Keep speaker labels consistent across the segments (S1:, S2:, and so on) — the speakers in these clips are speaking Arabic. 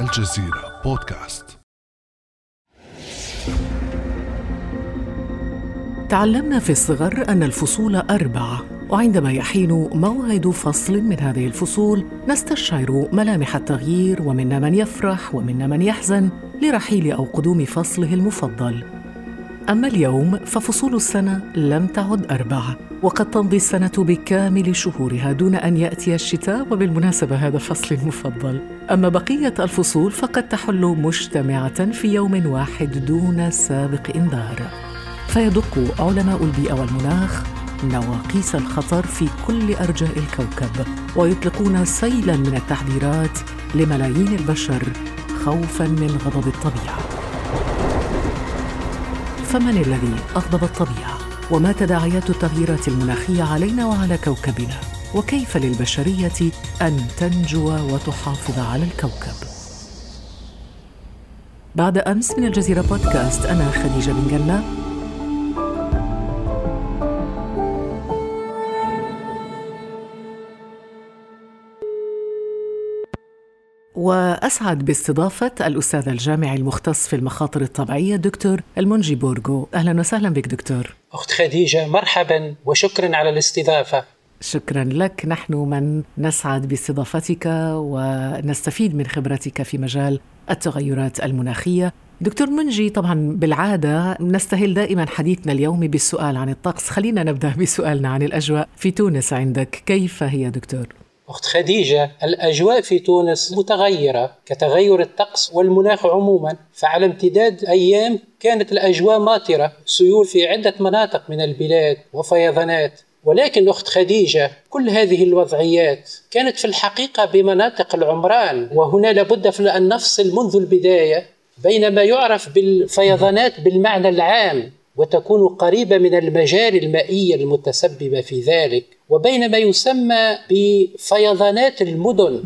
S1: الجزيرة بودكاست.
S2: تعلمنا في الصغر أن الفصول أربعة وعندما يحين موعد فصل من هذه الفصول نستشعر ملامح التغيير ومنا من يفرح ومنا من يحزن لرحيل أو قدوم فصله المفضل. أما اليوم ففصول السنة لم تعد أربعة وقد تمضي السنة بكامل شهورها دون أن يأتي الشتاء وبالمناسبة هذا فصلي المفضل أما بقية الفصول فقد تحل مجتمعة في يوم واحد دون سابق إنذار. فيدق علماء البيئة والمناخ نواقيس الخطر في كل أرجاء الكوكب ويطلقون سيلا من التحذيرات لملايين البشر خوفا من غضب الطبيعة. فمن الذي أغضب الطبيعة وما تداعيات التغييرات المناخية علينا وعلى كوكبنا وكيف للبشرية أن تنجو وتحافظ على الكوكب. بعد أمس من الجزيرة بودكاست أنا خديجة بن جنة وأسعد باستضافة الأستاذ الجامعي المختص في المخاطر الطبيعية دكتور المنجي بورغو. أهلا وسهلا بك دكتور.
S3: أخت خديجة مرحبا وشكرا على الاستضافة.
S2: شكرا لك. نحن من نسعد باستضافتك ونستفيد من خبرتك في مجال التغيرات المناخية. دكتور منجي طبعا بالعادة نستهل دائما حديثنا اليومي بالسؤال عن الطقس. خلينا نبدأ بسؤالنا عن الأجواء في تونس عندك. كيف هي دكتور؟
S3: أخت خديجة الأجواء في تونس متغيرة كتغير الطقس والمناخ عموما. فعلى امتداد أيام كانت الأجواء ماطرة سيول في عدة مناطق من البلاد وفيضانات. ولكن أخت خديجة كل هذه الوضعيات كانت في الحقيقة بمناطق العمران. وهنا لابد أن نفصل منذ البداية بين ما يعرف بالفيضانات بالمعنى العام. وتكون قريبة من المجاري المائية المتسببة في ذلك وبين ما يسمى بفيضانات المدن.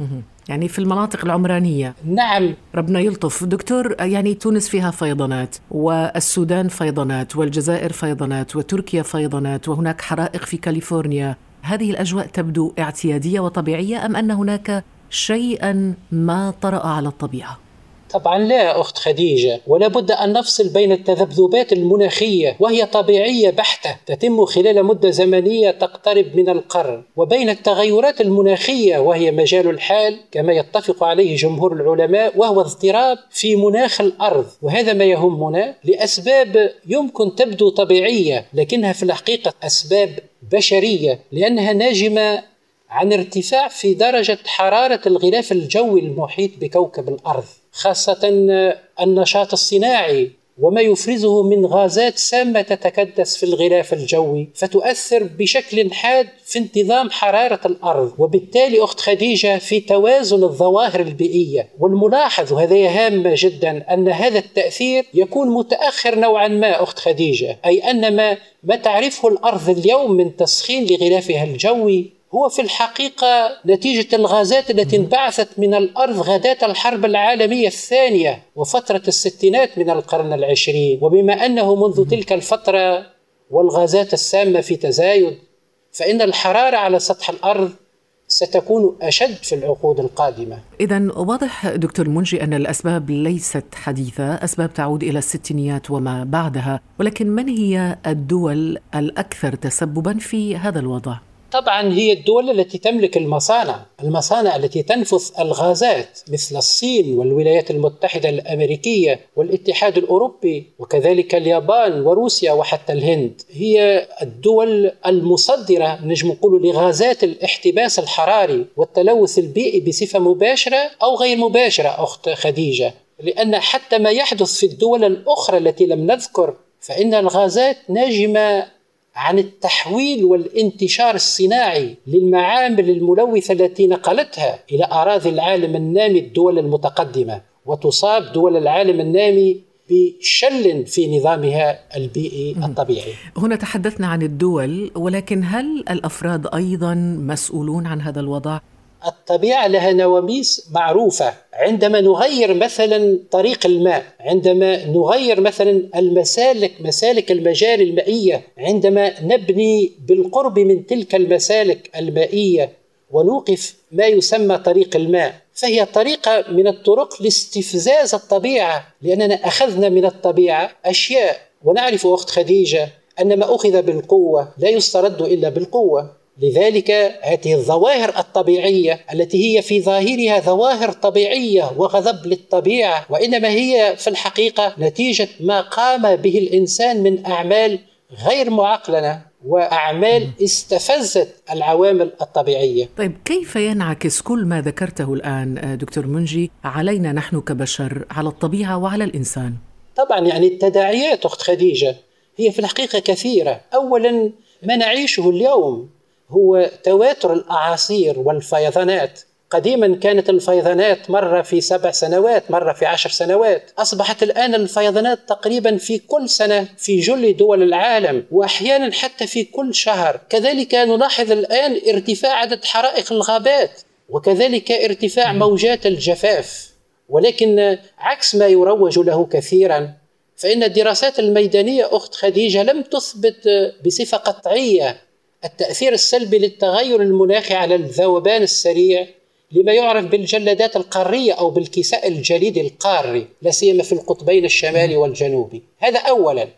S2: يعني في المناطق العمرانية.
S3: نعم.
S2: ربنا يلطف. دكتور يعني تونس فيها فيضانات والسودان فيضانات والجزائر فيضانات وتركيا فيضانات وهناك حرائق في كاليفورنيا. هذه الأجواء تبدو اعتيادية وطبيعية أم أن هناك شيئا ما طرأ على الطبيعة؟
S3: طبعا لا أخت خديجة ولا بد أن نفصل بين التذبذبات المناخية وهي طبيعية بحتة تتم خلال مدة زمنية تقترب من القرن وبين التغيرات المناخية وهي مجال الحال كما يتفق عليه جمهور العلماء وهو اضطراب في مناخ الأرض. وهذا ما يهمنا لأسباب يمكن تبدو طبيعية لكنها في الحقيقة أسباب بشرية لأنها ناجمة عن ارتفاع في درجة حرارة الغلاف الجوي المحيط بكوكب الأرض. خاصة النشاط الصناعي وما يفرزه من غازات سامة تتكدس في الغلاف الجوي فتؤثر بشكل حاد في انتظام حرارة الأرض. وبالتالي أخت خديجة في توازن الظواهر البيئية. والملاحظ وهذا هام جدا أن هذا التأثير يكون متأخر نوعا ما أخت خديجة. أي أن ما, ما تعرفه الأرض اليوم من تسخين لغلافها الجوي هو في الحقيقة نتيجة الغازات التي انبعثت من الأرض غداة الحرب العالمية الثانية وفترة الستينات من القرن العشرين. وبما أنه منذ تلك الفترة والغازات السامة في تزايد فإن الحرارة على سطح الأرض ستكون أشد في العقود القادمة.
S2: إذا واضح دكتور منجي أن الأسباب ليست حديثة أسباب تعود إلى الستينيات وما بعدها ولكن من هي الدول الأكثر تسببا في هذا الوضع؟
S3: طبعا هي الدول التي تملك المصانع المصانع التي تنفث الغازات مثل الصين والولايات المتحدة الأمريكية والاتحاد الأوروبي وكذلك اليابان وروسيا وحتى الهند. هي الدول المصدرة نجم نقول لغازات الاحتباس الحراري والتلوث البيئي بصفة مباشرة أو غير مباشرة أخت خديجة. لأن حتى ما يحدث في الدول الأخرى التي لم نذكر فإن الغازات ناجمة عن التحويل والانتشار الصناعي للمعامل الملوثة التي نقلتها إلى أراضي العالم النامي الدول المتقدمة وتصاب دول العالم النامي بشل في نظامها البيئي الطبيعي.
S2: هنا تحدثنا عن الدول ولكن هل الأفراد أيضا مسؤولون عن هذا الوضع؟
S3: الطبيعة لها نواميس معروفة. عندما نغير مثلا طريق الماء عندما نغير مثلا المسالك مسالك المجاري المائية عندما نبني بالقرب من تلك المسالك المائية ونوقف ما يسمى طريق الماء فهي طريقة من الطرق لاستفزاز الطبيعة. لأننا أخذنا من الطبيعة أشياء ونعرف أخت خديجة أن ما أخذ بالقوة لا يسترد إلا بالقوة. لذلك هذه الظواهر الطبيعية التي هي في ظاهرها ظواهر طبيعية وغضب للطبيعة وإنما هي في الحقيقة نتيجة ما قام به الإنسان من أعمال غير معقلنة وأعمال استفزت العوامل الطبيعية.
S2: طيب كيف ينعكس كل ما ذكرته الآن دكتور منجي علينا نحن كبشر على الطبيعة وعلى الإنسان؟
S3: طبعا يعني التداعيات أخت خديجة هي في الحقيقة كثيرة، اولا ما نعيشه اليوم هو تواتر الأعاصير والفيضانات. قديما كانت الفيضانات مرة في سبع سنوات مرة في عشر سنوات. أصبحت الآن الفيضانات تقريبا في كل سنة في جل دول العالم وأحيانا حتى في كل شهر. كذلك نلاحظ الآن ارتفاع عدد حرائق الغابات وكذلك ارتفاع موجات الجفاف. ولكن عكس ما يروج له كثيرا فإن الدراسات الميدانية أخت خديجة لم تثبت بصفة قطعية التأثير السلبي للتغير المناخي على الذوبان السريع لما يعرف بالجلادات القارية أو بالكساء الجليدي القاري لا سيما في القطبين الشمالي والجنوبي. هذا أولا.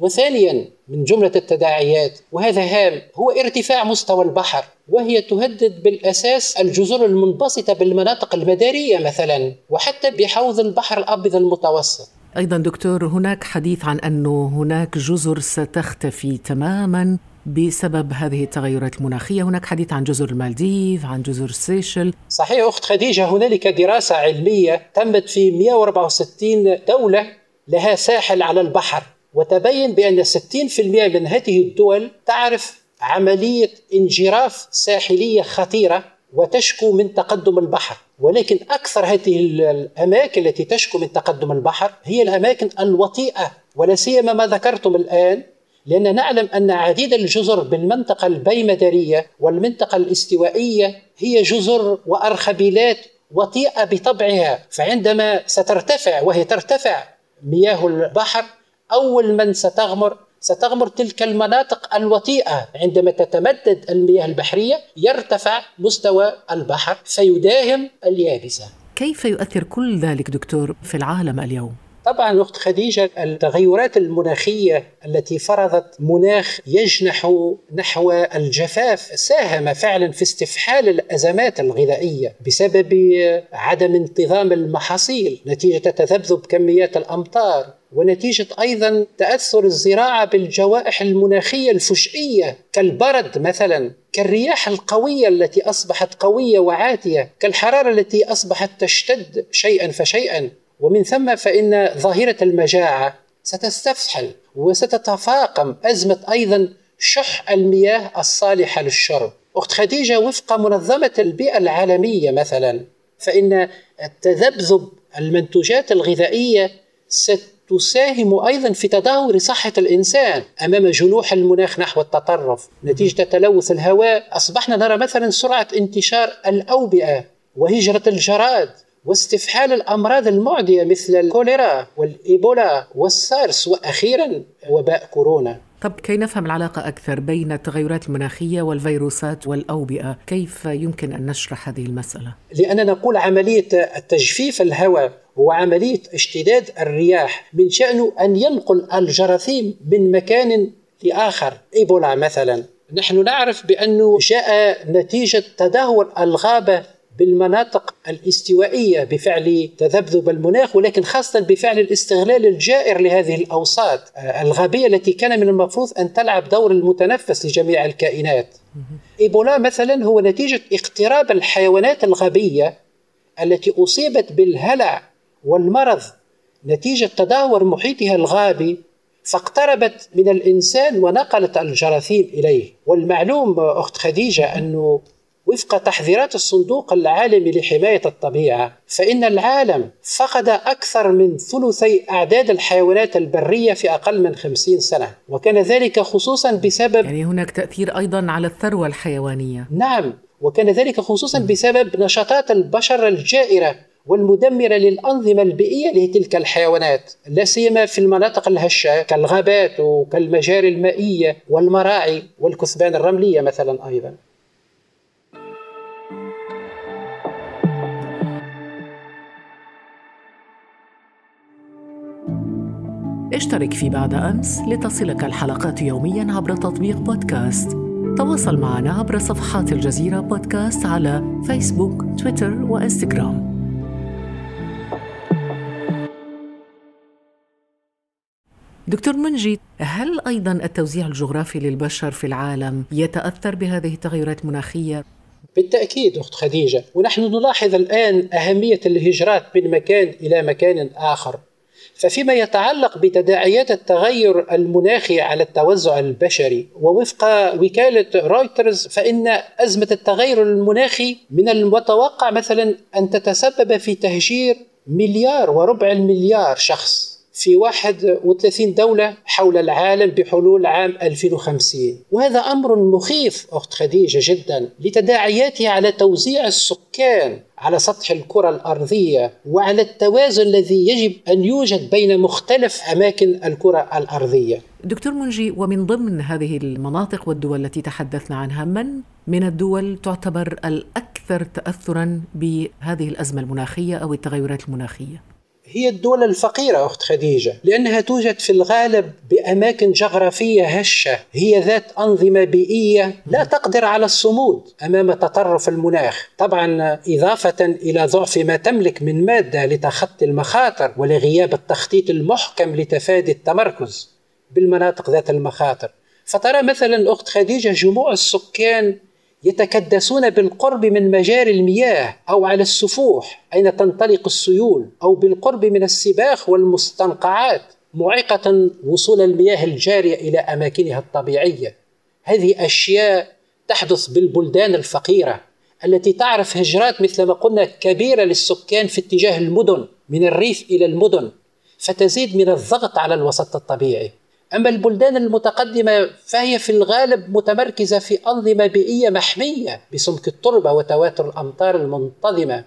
S3: وثانيا من جملة التداعيات وهذا هام هو ارتفاع مستوى البحر وهي تهدد بالأساس الجزر المنبسطة بالمناطق المدارية مثلا وحتى بحوض البحر الأبيض المتوسط.
S2: أيضا دكتور هناك حديث عن أنه هناك جزر ستختفي تماما بسبب هذه التغيرات المناخية. هناك حديث عن جزر المالديف عن جزر سيشل.
S3: صحيح أخت خديجة هنالك دراسة علمية تمت في 164 دولة لها ساحل على البحر وتبين بأن 60% من هذه الدول تعرف عملية انجراف ساحلية خطيرة وتشكو من تقدم البحر. ولكن أكثر هذه الأماكن التي تشكو من تقدم البحر هي الأماكن الوطيئة ولا سيما ما ذكرتم الآن لأن نعلم أن عديد الجزر بالمنطقة البيمدرية والمنطقة الاستوائية هي جزر وأرخبيلات وطيئة بطبعها فعندما سترتفع وهي ترتفع مياه البحر أول من ستغمر ستغمر تلك المناطق الوطيئة عندما تتمدد المياه البحرية يرتفع مستوى البحر فيداهم اليابسة
S2: كيف يؤثر كل ذلك دكتور في العالم اليوم؟
S3: طبعا أخت خديجة التغيرات المناخية التي فرضت مناخ يجنح نحو الجفاف ساهم فعلا في استفحال الأزمات الغذائية بسبب عدم انتظام المحاصيل نتيجة تذبذب كميات الأمطار ونتيجة أيضا تأثر الزراعة بالجوائح المناخية الفجئية كالبرد مثلا كالرياح القوية التي أصبحت قوية وعاتية كالحرارة التي أصبحت تشتد شيئا فشيئا. ومن ثم فإن ظاهرة المجاعة ستستفحل وستتفاقم أزمة أيضا شح المياه الصالحة للشرب. أخت خديجة وفق منظمة البيئة العالمية مثلا فإن التذبذب المنتوجات الغذائية ستساهم أيضا في تدهور صحة الإنسان أمام جنوح المناخ نحو التطرف. نتيجة تلوث الهواء أصبحنا نرى مثلا سرعة انتشار الأوبئة وهجرة الجراد. واستفحال الأمراض المعدية مثل الكوليرا والإيبولا والسارس وأخيرا وباء كورونا.
S2: طب كي نفهم العلاقة أكثر بين التغيرات المناخية والفيروسات والأوبئة كيف يمكن أن نشرح هذه المسألة؟
S3: لأننا نقول عملية التجفيف الهواء وعملية اشتداد الرياح من شأنه أن ينقل الجراثيم من مكان لآخر. إيبولا مثلا. نحن نعرف بأنه جاء نتيجة تدهور الغابة بالمناطق الاستوائية بفعل تذبذب المناخ ولكن خاصة بفعل الاستغلال الجائر لهذه الأوساط آه، الغابية التي كان من المفروض أن تلعب دور المتنفس لجميع الكائنات. إيبولا مثلا هو نتيجة اقتراب الحيوانات الغابية التي أصيبت بالهلع والمرض نتيجة تدهور محيطها الغابي فاقتربت من الإنسان ونقلت الجراثيم إليه. والمعلوم أخت خديجة أنه وفق تحذيرات الصندوق العالمي لحماية الطبيعة فإن العالم فقد أكثر من ثلثي أعداد الحيوانات البرية في أقل من خمسين سنة وكان ذلك خصوصا بسبب
S2: يعني هناك تأثير أيضا على الثروة الحيوانية.
S3: نعم وكان ذلك خصوصا بسبب نشاطات البشر الجائرة والمدمرة للأنظمة البيئية لتلك الحيوانات لا سيما في المناطق الهشة كالغابات وكالمجاري المائية والمراعي والكثبان الرملية مثلا أيضا.
S2: اشترك في بعد أمس لتصلك الحلقات يوميا عبر تطبيق بودكاست. تواصل معنا عبر صفحات الجزيرة بودكاست على فيسبوك تويتر وإنستغرام. دكتور منجي هل أيضا التوزيع الجغرافي للبشر في العالم يتأثر بهذه التغيرات المناخية؟
S3: بالتأكيد أخت خديجة. ونحن نلاحظ الآن أهمية الهجرات من مكان إلى مكان آخر. ففيما يتعلق بتداعيات التغير المناخي على التوزع البشري ووفق وكالة رويترز فإن أزمة التغير المناخي من المتوقع مثلا أن تتسبب في تهجير مليار وربع المليار شخص في 31 دولة حول العالم بحلول عام 2050 وهذا أمر مخيف أخت خديجة جدا لتداعياته على توزيع السكان على سطح الكرة الأرضية وعلى التوازن الذي يجب أن يوجد بين مختلف أماكن الكرة الأرضية.
S2: دكتور منجي ومن ضمن هذه المناطق والدول التي تحدثنا عنها من من الدول تعتبر الأكثر تأثرا بهذه الأزمة المناخية أو التغيرات المناخية؟
S3: هي الدول الفقيرة أخت خديجة لأنها توجد في الغالب بأماكن جغرافية هشة هي ذات أنظمة بيئية لا تقدر على الصمود أمام تطرف المناخ. طبعا إضافة إلى ضعف ما تملك من مادة لتخطي المخاطر ولغياب التخطيط المحكم لتفادي التمركز بالمناطق ذات المخاطر. فترى مثلا أخت خديجة جموع السكان يتكدسون بالقرب من مجاري المياه أو على السفوح أين تنطلق السيول؟ أو بالقرب من السباخ والمستنقعات معيقة وصول المياه الجارية إلى أماكنها الطبيعية. هذه أشياء تحدث بالبلدان الفقيرة التي تعرف هجرات مثل ما قلنا كبيرة للسكان في اتجاه المدن من الريف إلى المدن فتزيد من الضغط على الوسط الطبيعي. أما البلدان المتقدمة فهي في الغالب متمركزة في أنظمة بيئية محمية بسمك التربة وتواتر الأمطار المنتظمة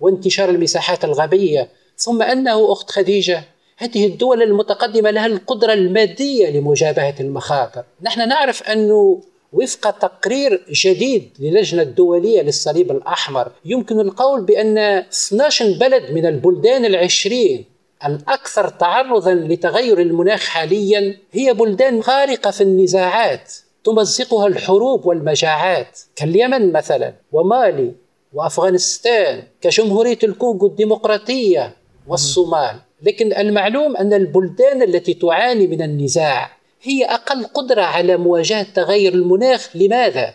S3: وانتشار المساحات الغابية ثم أنه أخت خديجة هذه الدول المتقدمة لها القدرة المادية لمجابهة المخاطر. نحن نعرف أنه وفق تقرير جديد للجنة الدولية للصليب الأحمر يمكن القول بأن 12 بلد من البلدان العشرين الأكثر تعرضا لتغير المناخ حاليا هي بلدان غارقة في النزاعات تمزقها الحروب والمجاعات كاليمن مثلا ومالي وأفغانستان كجمهورية الكونغو الديمقراطية والصومال لكن المعلوم أن البلدان التي تعاني من النزاع هي أقل قدرة على مواجهة تغير المناخ لماذا؟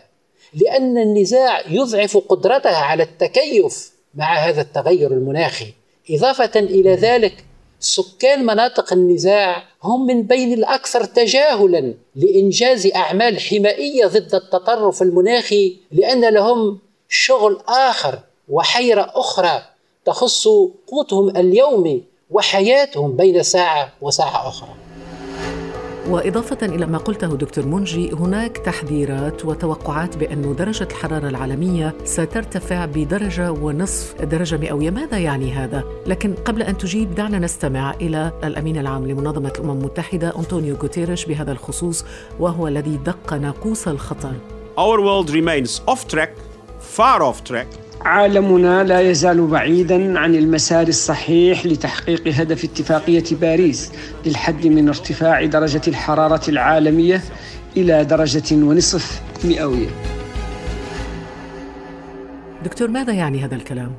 S3: لأن النزاع يضعف قدرتها على التكيف مع هذا التغير المناخي إضافة إلى ذلك سكان مناطق النزاع هم من بين الأكثر تجاهلا لإنجاز أعمال حمائية ضد التطرف المناخي لأن لهم شغل آخر وحيرة أخرى تخص قوتهم اليومي وحياتهم بين ساعة وساعة أخرى.
S2: وإضافة إلى ما قلته دكتور منجي هناك تحذيرات وتوقعات بأن درجة الحرارة العالمية سترتفع بدرجة ونصف درجة مئوية ماذا يعني هذا؟ لكن قبل أن تجيب دعنا نستمع إلى الأمين العام لمنظمة الأمم المتحدة أنطونيو غوتيريش بهذا الخصوص وهو الذي دق ناقوس الخطر
S4: Our world remains off track, far off track
S5: عالمنا لا يزال بعيدا عن المسار الصحيح لتحقيق هدف اتفاقية باريس للحد من ارتفاع درجة الحرارة العالمية إلى درجة ونصف مئوية.
S2: دكتور ماذا يعني هذا الكلام؟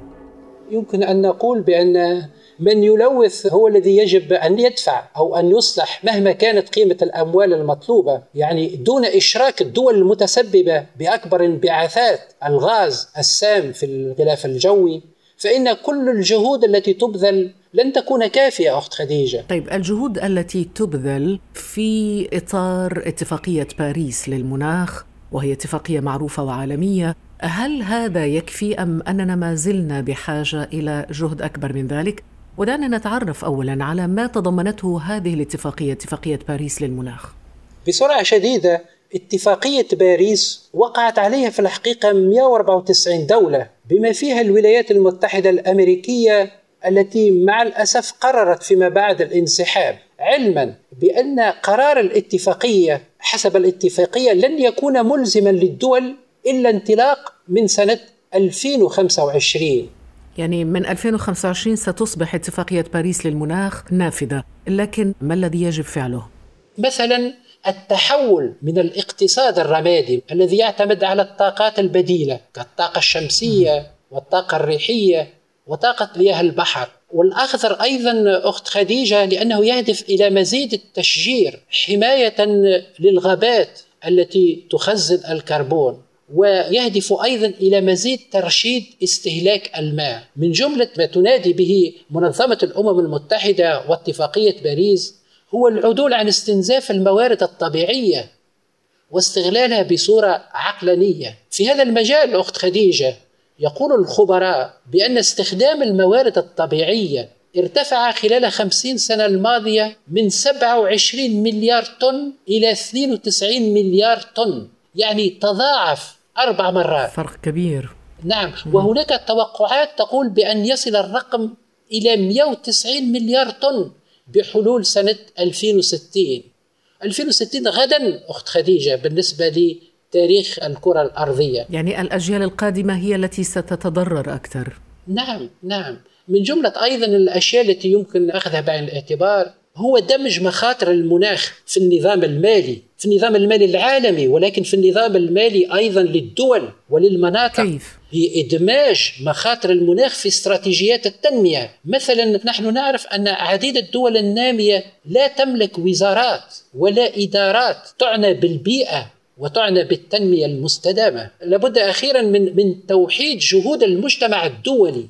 S3: يمكن أن نقول بأن من يلوث هو الذي يجب أن يدفع أو أن يصلح مهما كانت قيمة الأموال المطلوبة، يعني دون إشراك الدول المتسببة بأكبر انبعاثات الغاز السام في الغلاف الجوي فإن كل الجهود التي تبذل لن تكون كافية أخت خديجة
S2: طيب الجهود التي تبذل في إطار اتفاقية باريس للمناخ وهي اتفاقية معروفة وعالمية هل هذا يكفي أم أننا ما زلنا بحاجة إلى جهد أكبر من ذلك؟ ودعنا نتعرف اولا على ما تضمنته هذه الاتفاقية اتفاقية باريس للمناخ.
S3: بسرعة شديدة اتفاقية باريس وقعت عليها في الحقيقة 194 دولة بما فيها الولايات المتحدة الأمريكية التي مع الأسف قررت فيما بعد الانسحاب علما بأن قرار الاتفاقية حسب الاتفاقية لن يكون ملزما للدول إلا انطلاق من سنة 2025
S2: يعني من 2025 ستصبح اتفاقية باريس للمناخ نافذة. لكن ما الذي يجب فعله؟
S3: مثلا التحول من الاقتصاد الرمادي الذي يعتمد على الطاقات البديلة كالطاقة الشمسية والطاقة الريحية وطاقة مياه البحر. والأخضر أيضا أخت خديجة لأنه يهدف إلى مزيد التشجير حماية للغابات التي تخزن الكربون. ويهدف أيضا إلى مزيد ترشيد استهلاك الماء. من جملة ما تنادي به منظمة الأمم المتحدة واتفاقية باريس هو العدول عن استنزاف الموارد الطبيعية واستغلالها بصورة عقلانية. في هذا المجال أخت خديجة يقول الخبراء بأن استخدام الموارد الطبيعية ارتفع خلال خمسين سنة الماضية من 27 مليار طن إلى 92 مليار طن يعني تضاعف أربع مرات.
S2: فرق كبير.
S3: نعم وهناك توقعات تقول بأن يصل الرقم إلى 190 مليار طن بحلول سنة 2060 2060 غدا أخت خديجة بالنسبة لتاريخ الكرة الأرضية.
S2: يعني الأجيال القادمة هي التي ستتضرر أكثر.
S3: نعم نعم. من جملة أيضا الأشياء التي يمكن أخذها بعين الاعتبار هو دمج مخاطر المناخ في النظام المالي في النظام المالي العالمي ولكن في النظام المالي أيضا للدول وللمناطق.
S2: كيف؟
S3: بإدماج مخاطر المناخ في استراتيجيات التنمية. مثلا نحن نعرف أن عديد الدول النامية لا تملك وزارات ولا إدارات تعنى بالبيئة وتعنى بالتنمية المستدامة. لابد أخيرا من, من توحيد جهود المجتمع الدولي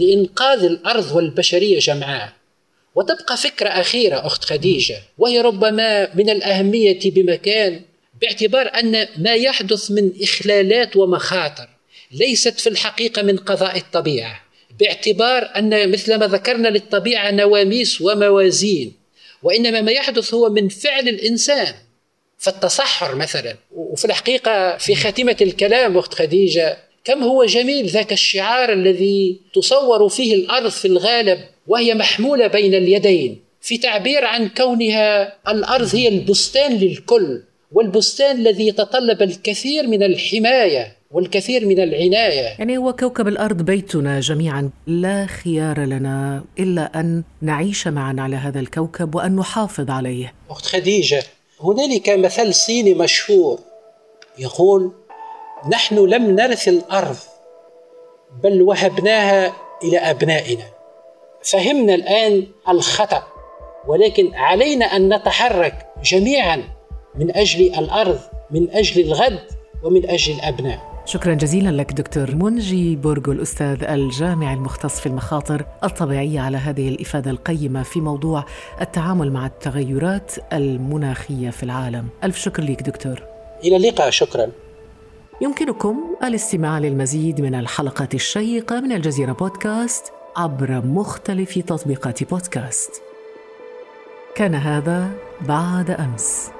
S3: لإنقاذ الأرض والبشرية جمعاء وتبقى فكرة أخيرة أخت خديجة وهي ربما من الأهمية بمكان باعتبار أن ما يحدث من إخلالات ومخاطر ليست في الحقيقة من قضاء الطبيعة باعتبار أن مثل ما ذكرنا للطبيعة نواميس وموازين وإنما ما يحدث هو من فعل الإنسان. فالتصحر مثلا وفي الحقيقة في خاتمة الكلام أخت خديجة كم هو جميل ذاك الشعار الذي تصور فيه الأرض في الغالب وهي محمولة بين اليدين في تعبير عن كونها الأرض هي البستان للكل والبستان الذي يتطلب الكثير من الحماية والكثير من العناية.
S2: يعني هو كوكب الأرض بيتنا جميعا لا خيار لنا إلا أن نعيش معا على هذا الكوكب وأن نحافظ عليه.
S3: أخت خديجة هنالك مثل صيني مشهور يقول نحن لم نرث الأرض بل وهبناها إلى أبنائنا. فهمنا الآن الخطأ ولكن علينا أن نتحرك جميعا من أجل الأرض من أجل الغد ومن أجل الأبناء.
S2: شكرا جزيلا لك دكتور منجي بورغو الأستاذ الجامعي المختص في المخاطر الطبيعية على هذه الإفادة القيمة في موضوع التعامل مع التغيرات المناخية في العالم. ألف شكر لك دكتور.
S3: إلى اللقاء شكرا.
S2: يمكنكم الاستماع للمزيد من الحلقات الشيقة من الجزيرة بودكاست عبر مختلف تطبيقات بودكاست. كان هذا بعد أمس.